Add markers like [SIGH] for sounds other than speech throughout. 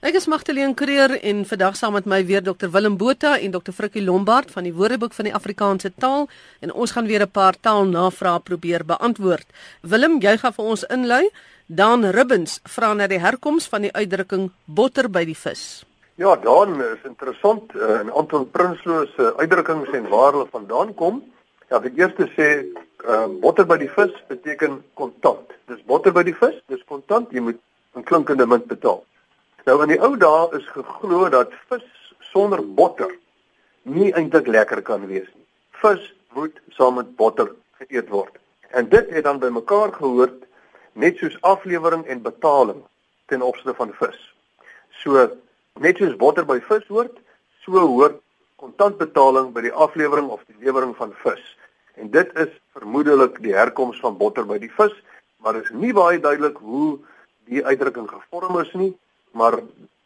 Ek is Magtleen Creer en vandag saam met my weer Dr Willem Botha en Dr Frikkie Lombard van die Woordeboek van die Afrikaanse taal en ons gaan weer 'n paar taalnavrae probeer beantwoord. Willem, jy gaan vir ons inlei. Dan Ribbens vra na die herkoms van die uitdrukking botter by die vis. Ja, dan is interessant uh, 'n aantal prinslose uitdrukkings en waar hulle vandaan kom. Ja, die eerste sê uh, botter by die vis beteken kontant. Dis botter by die vis, dis kontant, jy moet 'n klinkende munt betaal. Nou in die ou dae is geglo dat vis sonder botter nie eintlik lekker kan wees nie. Vis moet saam met botter geëet word. En dit het dan bymekaar gehoort net soos aflewering en betaling ten opsigte van vis. So net soos botter by vis hoort, so hoort kontantbetaling by die aflewering of die lewering van vis. En dit is vermoedelik die herkoms van botter by die vis, maar is nie baie duidelik hoe die uitdrukking gevorm is nie maar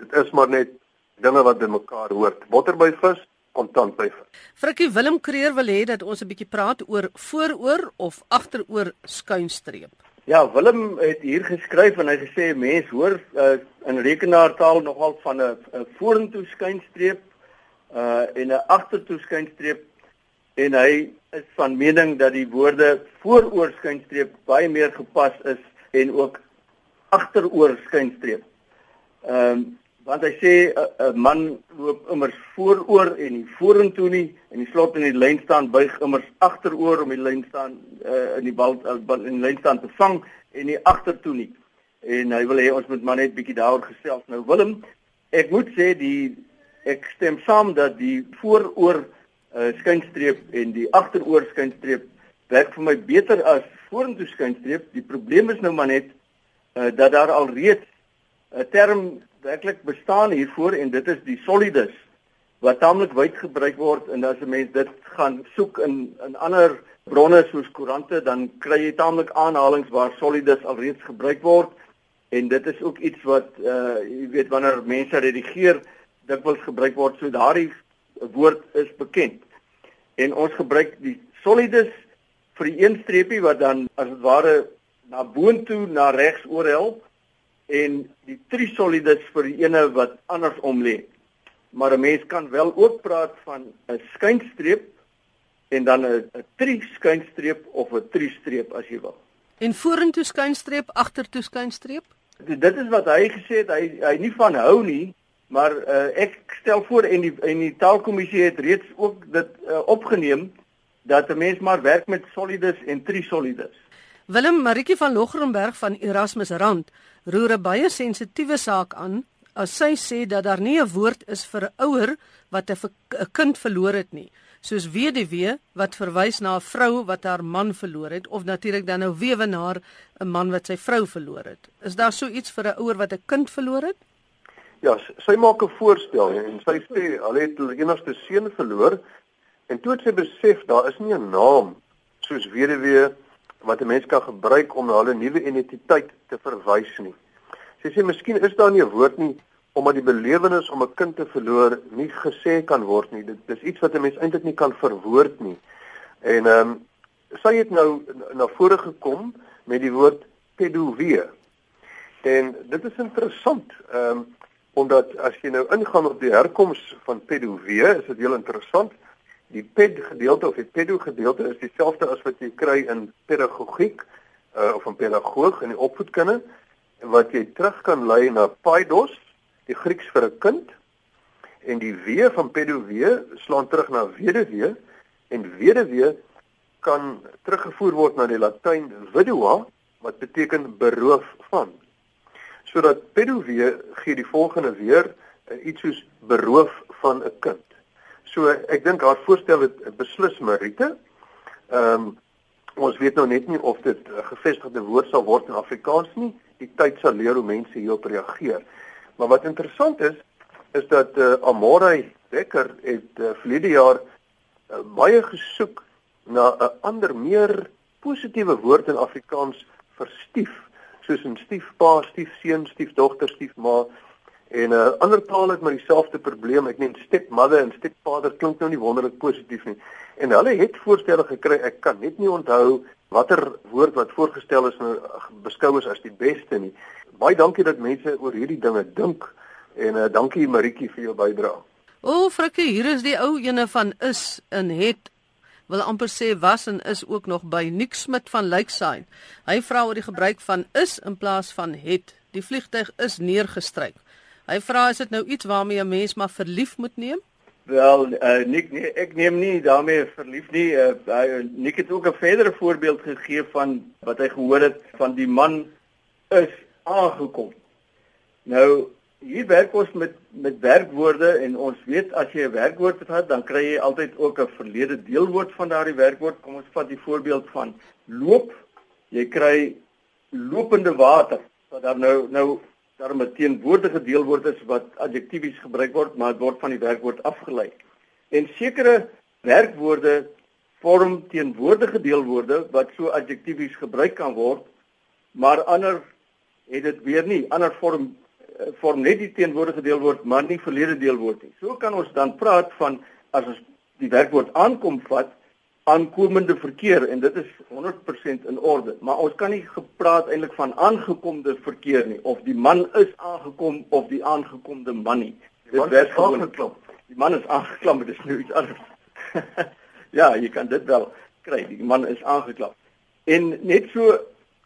dit is maar net dinge wat in mekaar hoort. Botter by vis, kontant by vis. Frikkie Willem Kreer wil hê dat ons 'n bietjie praat oor vooroor of agteroor skuinstreep. Ja, Willem het hier geskryf en hy gesê mense hoor uh, in rekenaartaal nogal van 'n vorentoe skuinstreep uh en 'n agtertoe skuinstreep en hy is van mening dat die woorde vooroor skuinstreep baie meer gepas is en ook agteroor skuinstreep. Ehm um, want hy sê 'n man loop immers vooroor en nie vorentoe nie en die slot in die lyn staan buig immers agteroor om die lyn staan uh, in die bal in die lyn staan te vang en nie agtertoe nie. En hy wil hê ons moet maar net bietjie daaroor gesels. Nou Willem, ek moet sê die ek stem saam dat die vooroor uh, skynstreep en die agteroor skynstreep werk vir my beter as vorentoe skynstreep. Die probleem is nou maar net uh, dat daar al reeds 'n term werklik bestaan hiervoor en dit is die solidus wat taamlik wyd gebruik word en as 'n mens dit gaan soek in in ander bronne soos koerante dan kry jy taamlik aanhalinge waar solidus alreeds gebruik word. En dit is ook iets wat uh jy weet wanneer mense redigeer dikwels gebruik word. So daardie woord is bekend. En ons gebruik die solidus vir die een streepie wat dan as dit ware na boontoe na regs oorhelp en die trisolidus vir die ene wat andersom lê. Maar 'n mens kan wel ook praat van 'n skynstreep en dan 'n triskynstreep of 'n tristreep as jy wil. En vorentoe skynstreep, agtertoe skynstreep? Dit is wat hy gesê het, hy hy nie van hou nie, maar uh, ek stel voor en die en die taalkommissie het reeds ook dit uh, opgeneem dat 'n mens maar werk met solidus en trisolidus. Willem Maritjie van Logrenberg van Erasmus Rand roer 'n baie sensitiewe saak aan as sy sê dat daar nie 'n woord is vir 'n ouer wat 'n kind verloor het nie, soos weduwee wat verwys na 'n vrou wat haar man verloor het of natuurlik dan nou weewenaar 'n man wat sy vrou verloor het. Is daar so iets vir 'n ouer wat 'n kind verloor het? Ja, sy maak 'n voorstel en sy sê hulle het hulle enigste seun verloor en toe het sy besef daar is nie 'n naam soos weduwee wat 'n mens kan gebruik om na hulle nuwe identiteit te verwys nie. Sy sê miskien is daar nie 'n woord nie omdat die belewenis om 'n kind te verloor nie gesê kan word nie. Dit dis iets wat 'n mens eintlik nie kan verwoord nie. En ehm um, sy het nou na vore gekom met die woord pedovie. En dit is interessant, ehm um, omdat as jy nou ingaan op die herkoms van pedovie, is dit heel interessant. Die ped gedeelte of die pedo gedeelte is dieselfde as wat jy kry in pedagogiek uh, of 'n pedagoog in die opvoedkunde wat jy terug kan lei na paidos, die Grieks vir 'n kind en die w van pedovee slaan terug na weduwee en weduwee kan teruggevoer word na die Latyn vidua wat beteken beroof van. Sodat pedovee gee die volgende weer uh, iets soos beroof van 'n kind. So ek dink haar voorstel het beslis Marite. Ehm um, ons weet nou net nie of dit 'n gevestigde woord sal word in Afrikaans nie. Die tyd sal leer hoe mense hierop reageer. Maar wat interessant is is dat uh, Amorey Becker het uh, verlede jaar uh, baie gesoek na 'n ander meer positiewe woord in Afrikaans vir stief, soos 'n stiefpa, stiefseun, stiefdogter, stiefma. En 'n uh, eh, ander taal het maar dieselfde probleem. Ek neem stepmother en stepfather klink nou nie wonderlik positief nie. En hulle het voorstelle gekry. Ek kan net nie onthou watter woord wat voorgestel is nou beskou is as die beste nie. Baie dankie dat mense oor hierdie dinge dink En uh, dankie Maritjie vir jou bydrae. O, Frikkie, hier is die ou ene van is in het wil amper sê was en is ook nog by Nick Smit van Lakeside. Hy vra oor die gebruik van is in plaas van het. Die vliegtyg is neergestryk. Hy vra is dit nou iets waarmee 'n mens maar verlief moet neem? Wel, uh, Nick, nee, ek neem nie daarmee verlief nie. Uh, uh, Nick het ook 'n verdere voorbeeld gegee van wat hy gehoor het van die man is aangekom. Nou, hier werk ons met met werkwoorde en ons weet as jy 'n werkwoord het, dan kry jy altyd ook 'n verlede deelwoord van daardie werkwoord. Kom ons vat die voorbeeld van loop. Jy kry lopende water. Wat dan nou nou daar 'n teenwoordige deelwoord is wat adjektiefs gebruik word, maar dit word van die werkwoord afgelei. En sekere werkwoorde vorm teenwoordige deelwoorde wat so adjektiefs gebruik kan word, maar ander het dit weer nie. Ander vorm eh, vorm net die teenwoordige deelwoord, maar nie verlede deelwoord nie. So kan ons dan praat van as ons die werkwoord aankom vat, aankomende verkeer en dit is 100% in orde. Maar ons kan nie gepraat eintlik van aangekomde verkeer nie of die man is aangekom of die aangekomde man nie. Dit word aangeklop. Die man is aangeklop dit is nou iets anders. [LAUGHS] Ja jy kan dit wel kry die man is aangeklop en net so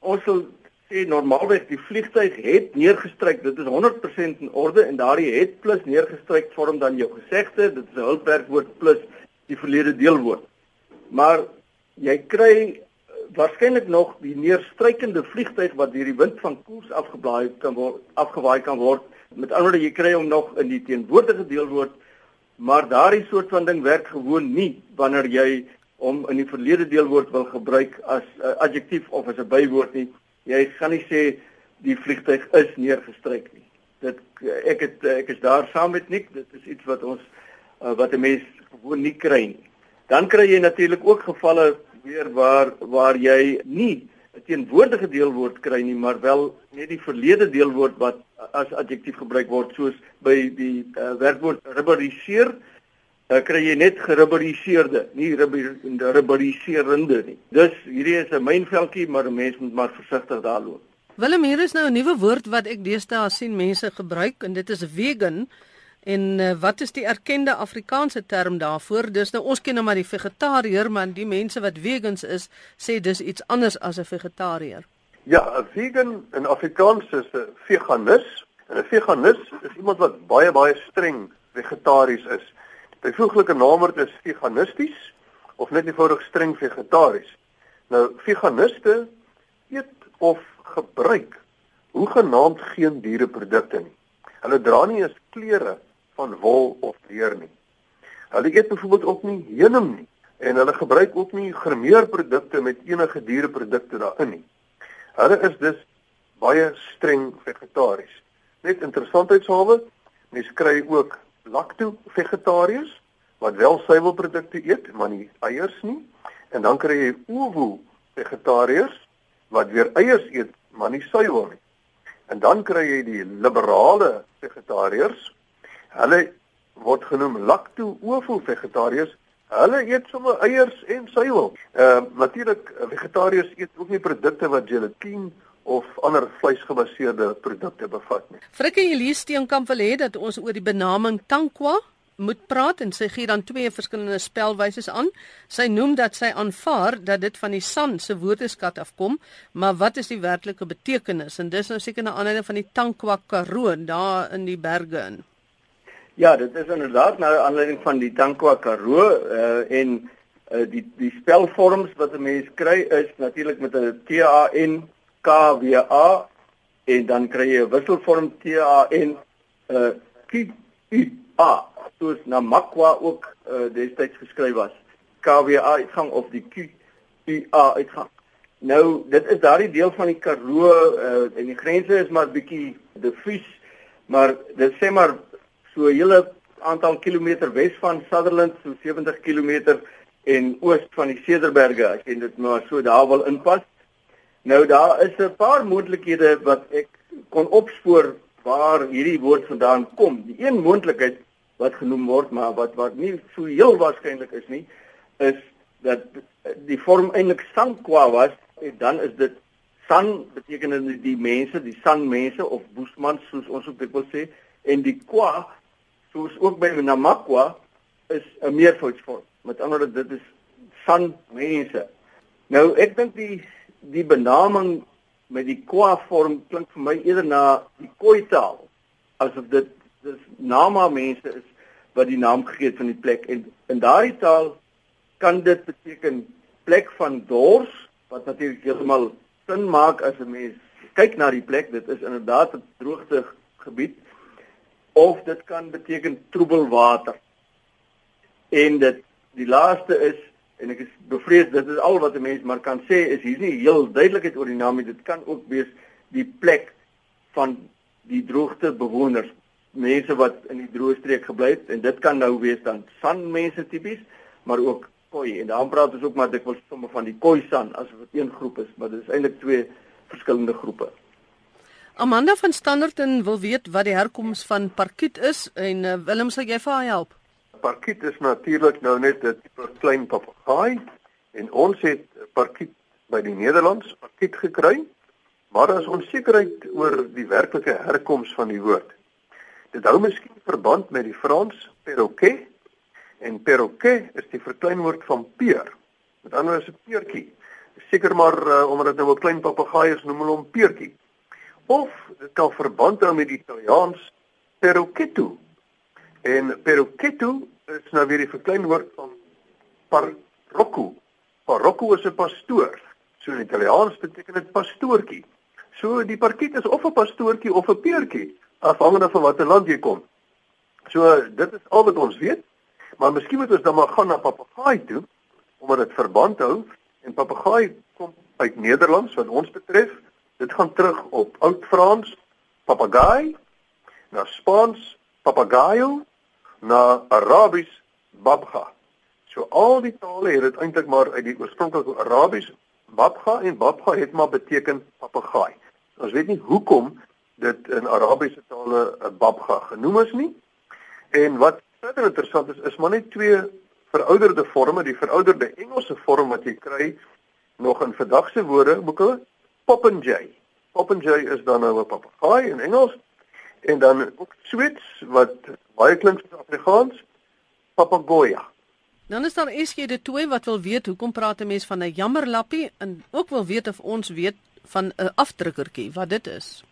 ons sal sê normaalweg die vliegtyg het neergestryk dit is 100% in orde en daardie het plus neergestryk vorm dan jou gesegde dit is 'n hulpwerkwoord plus die verlede deelwoord maar jy kry waarskynlik nog die neerstrykende vliegtyg wat deur die wind van koers afgeblaai kan word afgewaai kan word. Met ander woorde jy kry hom nog in die teenwoordige deelwoord maar daardie soort van ding werk gewoon nie wanneer jy hom in die verlede deelwoord wil gebruik as 'n uh, adjektief of as 'n bywoord nie. Jy gaan nie sê die vliegtyg is neergestryk nie. Dit ek het ek is daar saam met Nick. Dit is iets wat ons uh, wat 'n mens gewoon nie kry nie Dan kry jy natuurlik ook gevalle weer waar waar jy nie 'n teenwoordige deelwoord kry nie, maar wel net die verlede deelwoord wat as adjektief gebruik word, soos by die uh, werkwoord rubberiseer, uh, kry jy net gerubberiseerde, nie rubberiserende nie. Dus hierdie is 'n mynveldjie, maar 'n mens moet maar versigtig daar loop. Willem, hier is nou 'n nuwe woord wat ek deesdae sien mense gebruik en dit is vegan. En uh, wat is die erkende Afrikaanse term daarvoor? Dis nou ons ken nou maar die vegetariër, maar die mense wat vegans is, sê dis iets anders as 'n vegetariër. Ja, 'n vegan in Afrikaans is 'n veganis. 'n veganis is iemand wat baie baie streng vegetaries is. Die byvoeglike naamwoord is veganisties of net eenvoudig streng vegetaries. Nou veganiste eet of gebruik hoegenaamd geen diereprodukte nie. Hulle dra nie eens klere van wol of leer nie. Hulle eet byvoorbeeld ook nie heuning nie en hulle gebruik ook nie grimeerprodukte met enige diereprodukte daarin nie. Hulle is dus baie streng vegetaries. Net interessantheidshalwe, mense kry ook lacto-vegetariërs wat wel suiwelprodukte eet, maar nie eiers nie. En dan kry jy ovo-vegetariërs wat weer eiers eet, maar nie suiwel nie. En dan kry jy die liberale vegetariërs Hulle word genoem lacto-ovo vegetariërs. Hulle eet sommer eiers en suiwel. Ehm uh, natuurlik vegetariërs eet ook nie produkte wat gelatine of ander vleisgebaseerde produkte bevat nie. Frikkie Elise Steenkamp wil hê dat ons oor die benaming tankwa moet praat en sy gee dan twee verskillende spelwyse aan. Sy noem dat sy aanvaar dat dit van die san se woordeskat afkom, maar wat is die werklike betekenis? En dis nou seker na aanleiding van die tankwa karoo daar in die berge in. Ja, dit is inderdaad na aanleiding van die Tankwa Karoo uh, en uh, die die spelvorms wat 'n mens kry is natuurlik met 'n T A N K W A en dan kry jy 'n wisselvorm T A N uh, K U A soos na Makwa ook uh, destyds geskryf was. K W A uitgang of die Q U A uitgang. Nou, dit is daardie deel van die Karoo uh, en die grense is maar bietjie diffuus, maar dit sê maar so 'n hele aantal kilometer wes van Sutherland, so 70 km en oos van die Cederberge as jy dit maar so daar wil inpas. Nou daar is 'n paar moontlikhede wat ek kon opspoor waar hierdie woord vandaan kom. Die een moontlikheid wat genoem word, maar wat wat nie so heel waarskynlik is nie, is dat die vorm eintlik Sankwa was en dan is dit San beteken dit die mense, die San mense of Boesmans soos ons ook dit wil sê, en die kwa soos ook by Namakwa is 'n meervoudsvorm. Met ander woorde dit is san mense. Nou ek dink die die benaming met die kwa vorm klink vir my eerder na die koi taal asof dit dis nama mense is wat die naam gegee het van die plek en in daardie taal kan dit beteken plek van dors wat natuurlik heeltemal sin maak as 'n mens kyk na die plek dit is inderdaad 'n droogte gebied of dit kan beteken troebel water en dit die laaste is en ek is bevrees dit is al wat 'n mens maar kan sê is hier nie heel duidelikheid oor die naam nie dit kan ook wees die plek van die droogte bewoners mense wat in die droë streek gebly het en dit kan nou wees dan san mense tipies maar ook koi en dan praat ons ook maar dikwels somme van die koi san as wat een groep is maar dit is eintlik twee verskillende groepe. Amanda van Standerton wil weet wat die herkoms van parkiet is en uh, Willem sê jy vir haar help. Parkiet is natuurlik nou net 'n tipe klein papegaai en ons het parkiet by die Nederlands parkiet gekry maar daar is onsekerheid oor die werklike herkoms van die woord. Dit hou miskien verband met die Frans perroquet en perroquet is die verkleinwoord van peer. Met ander woorde 'n peertjie. Seker maar uh, omdat dit nou 'n klein papegaai is, noem hulle hom peertjie. Of dit kan verband hou met die Italiaans perroquetto. En perroquetto is nou weer die verkleinwoord van parrocco. Parrocco is 'n pastoor. So in Italiaans beteken dit pastoortjie. So die parkiet is of 'n pastoortjie of 'n peertjie afhangende van watter land jy kom. So dit is al wat ons weet. Maar miskien moet ons dan maar gaan na papegaai toe omdat dit verband hou en papegaai kom uit Nederlands wat ons betref. Dit gaan terug op oud Frans papagaai, na Spaans papagayo, na Arabies babga. So al die tale het dit eintlik maar uit die oorspronklike Arabies babga en babga het maar beteken papegaai. Ons weet nie hoekom dit in Arabiese tale 'n babga genoem is nie. En wat verder interessant is, is maar net twee verouderde forme, die verouderde Engelse vorm wat jy kry nog in vandag se woorde boeke, popinjay. Popinjay is dan nou 'n papegaai in Engels en dan ook Sweeds wat baie klink soos Afrikaans, papagoya. Dan is daar SG de Tooi wat wil weet hoekom praat 'n mens van 'n jammerlappie en ook wil weet of ons weet van 'n afdrukkertjie wat dit is.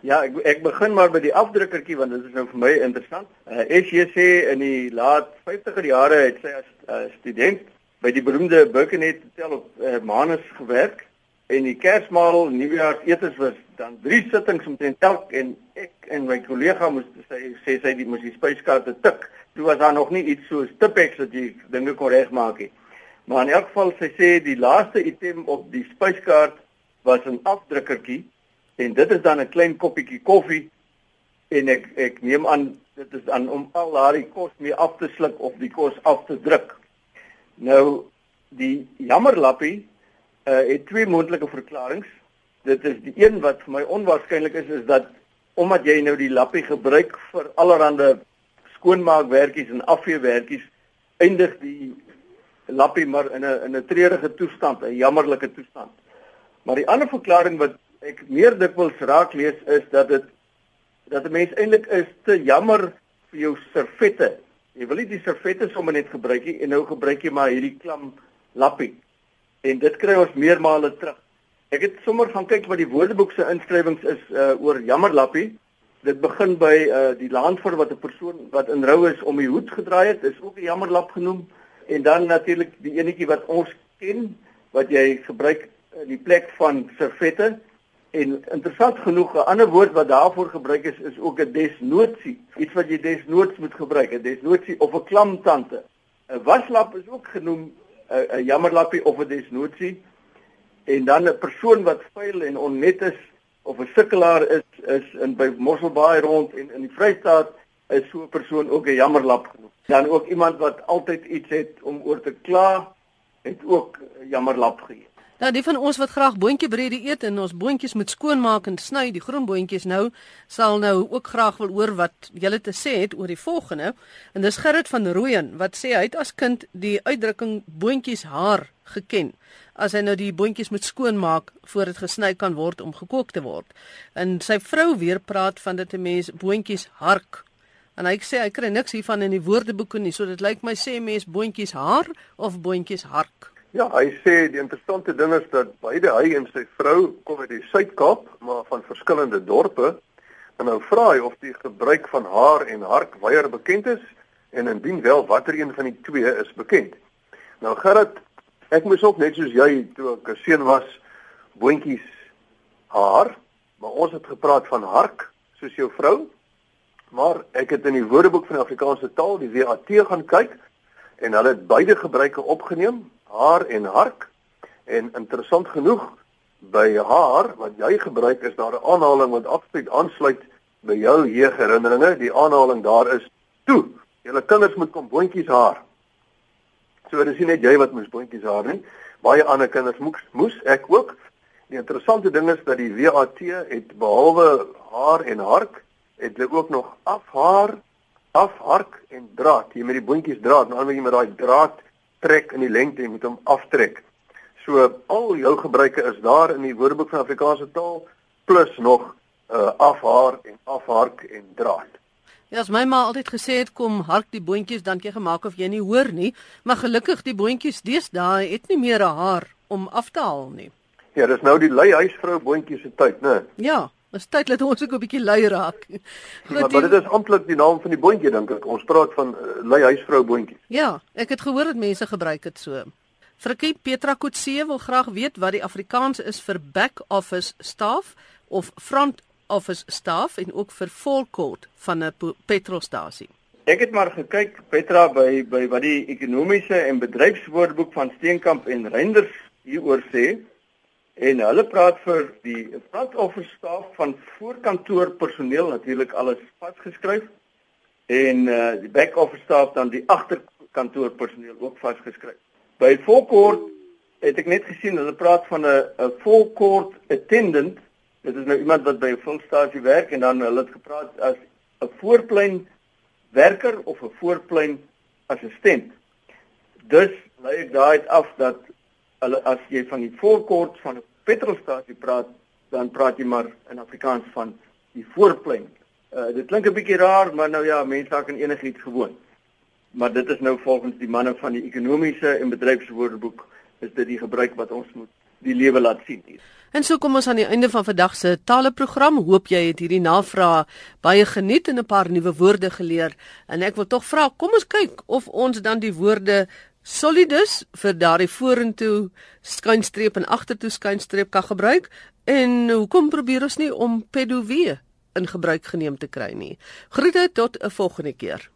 Ja, ek ek begin maar by die afdrukkertjie want dit is nou vir my interessant. Uh, SJC in die laat 50er jare het sy as uh, student by die beroemde Birkenhead Hotel op uh, Manus gewerk en die Kersmaal Nuwejaarsetens was dan drie sittings om te telk en ek en my kollega moes sê sê sy die moes die spyskaarte tik. Toe was daar nog nie iets so Tipex dat jy dinge kon regmaak nie. Maar in elk geval sy sê die laaste item op die spyskaart was 'n afdrukkertjie en dit is dan 'n klein koppietjie koffie en ek ek neem aan dit is dan om al daardie kos mee af te sluk of die kos af te druk. Nou die jammerlappie uh, het twee moontlike verklaringe. Dit is die een wat vir my onwaarskynlik is is dat omdat jy nou die lappie gebruik vir allerlei skoonmaakwerkies en afveewerkies eindig die lappie maar in 'n in 'n treurige toestand, 'n jammerlike toestand. Maar die ander verklaring wat ek meer dikwels raak lees is dat dit dat 'n mens eintlik is te jammer vir jou servette. Jy wil nie die servette sommer net gebruik nie en nou gebruik jy maar hierdie klam lappie. En dit kry ons meermale terug. Ek het sommer gaan kyk wat die woordeboek se inskrywings is uh, oor jammerlappie. Dit begin by uh, die laanvoer wat 'n persoon wat in rou is om die hoed gedraai het, is ook 'n jammerlap genoem en dan natuurlik die enetjie wat ons ken wat jy gebruik in die plek van servette En interessant genoeg 'n ander woord wat daarvoor gebruik is is ook 'n desnoodsie. Iets wat jy desnoods moet gebruik, 'n desnoodsie of 'n klamtante. 'n Waslap is ook genoem 'n jammerlappie of 'n desnoodsie. En dan 'n persoon wat vuil en onnet is of 'n sukkelaar is is in by Mosselbaai rond en in die Vrystaat is so 'n persoon ook 'n jammerlap genoem. Dan ook iemand wat altyd iets het om oor te kla, het ook 'n jammerlap gegee. Nou die van ons wat graag boontjie breedie eet en ons boontjies moet skoonmaak en sny, die groen boontjies nou, sal nou ook graag wil hoor wat julle te sê het oor die volgende. En dis Gerrit van Rooyen wat sê hy het as kind die uitdrukking boontjies haar geken as hy nou die boontjies moet skoonmaak voor dit gesny kan word om gekook te word. En sy vrou weer praat van dit 'n mens boontjies hark. En hy sê hy kry niks hiervan in die woordeboeke nie, so dit lyk my sê mens boontjies haar of boontjies hark. Ja, hy sê die interessante ding is dat beide hy en sy vrou kom uit die Suid-Kaap, maar van verskillende dorpe. En nou vra hy of die gebruik van haar en hark weier bekend is en indien wel watter een van die twee is bekend. Nou Gerrit Ek moes ook net soos jy toe ek 'n seun was boontjies haar, maar ons het gepraat van hark soos jou vrou. Maar ek het in die Woordeboek van Afrikaanse taal, die WAT gaan kyk en hulle het beide gebruike opgeneem, haar en hark. En interessant genoeg by haar wat jy gebruik is daar 'n aanhaling wat absoluut aansluit by jou jeugherinneringe. Die aanhaling daar is: "Toe, julle kinders moet kom boontjies haar." So dis nie net jy wat moes boontjies haar nie. Baie ander kinders moes, moes ek ook. Die interessante ding is dat die WAT het behalwe haar en hark, het hulle ook nog afhaar, afhark en draad. Jy met die boontjies draad, nou jy met daai draad trek in die lengte en moet hom aftrek. So al jou gebruike is daar in die Woordeboek van Afrikaanse taal plus nog uh afhaar en afhark en draad. Ja, as my ma altyd gesê het kom hark die boontjies dan jy gemaak of jy nie hoor nie, maar gelukkig die boontjies deesdae het nie meer 'n haar om af te haal nie. Ja, dis nou die lui huisvrou boontjies se tyd, né? Ja, dis tyd dat ons ook 'n bietjie lui raak. [LAUGHS] Maar, maar dit is amptelik die naam van die boontjie dink ek. Ons praat van uh, lui huisvrou boontjies. Ja, ek het gehoor dat mense gebruik dit so. Frikkie Petra Kotse wil graag weet wat die Afrikaans is vir back office staff of front office staff en ook vir volkort van 'n petrolstasie. Ek het maar gekyk Petra by by wat die ekonomiese en bedryfswoordeboek van Steenkamp en Reinders hieroor sê en hulle praat vir die front office staff van voorkantoor personeel natuurlik alles vasgeskryf en uh, die back office staff dan die agterkantoor personeel ook vasgeskryf. By volkort het ek net gesien hulle praat van 'n 'n volkort attendant Dit is nou iemand wat by 'n filmstasie werk en dan hulle het gepraat as 'n voorplein werker of 'n voorplein assistent. Dus lei ek daai af dat hulle as jy van die voorkort van 'n petrolstasie praat, dan praat jy maar in Afrikaans van die voorplein. Uh dit klink 'n bietjie raar, maar nou ja, mense raak aan enigiets gewoon. Maar dit is nou volgens die manne van die ekonomiese en bedryfswoordeboek is dit die gebruik wat ons moet die lewe laat sien hier. En so kom ons aan die einde van vandag se taleprogram. Hoop jy het hierdie navraag baie geniet en 'n paar nuwe woorde geleer. En ek wil tog vra, kom ons kyk of ons dan die woorde solidus vir daardie vorentoe skynstreep en agtertoe skynstreep kan gebruik. En hoekom probeer ons nie om pedovie in gebruik geneem te kry nie? Groete tot 'n volgende keer.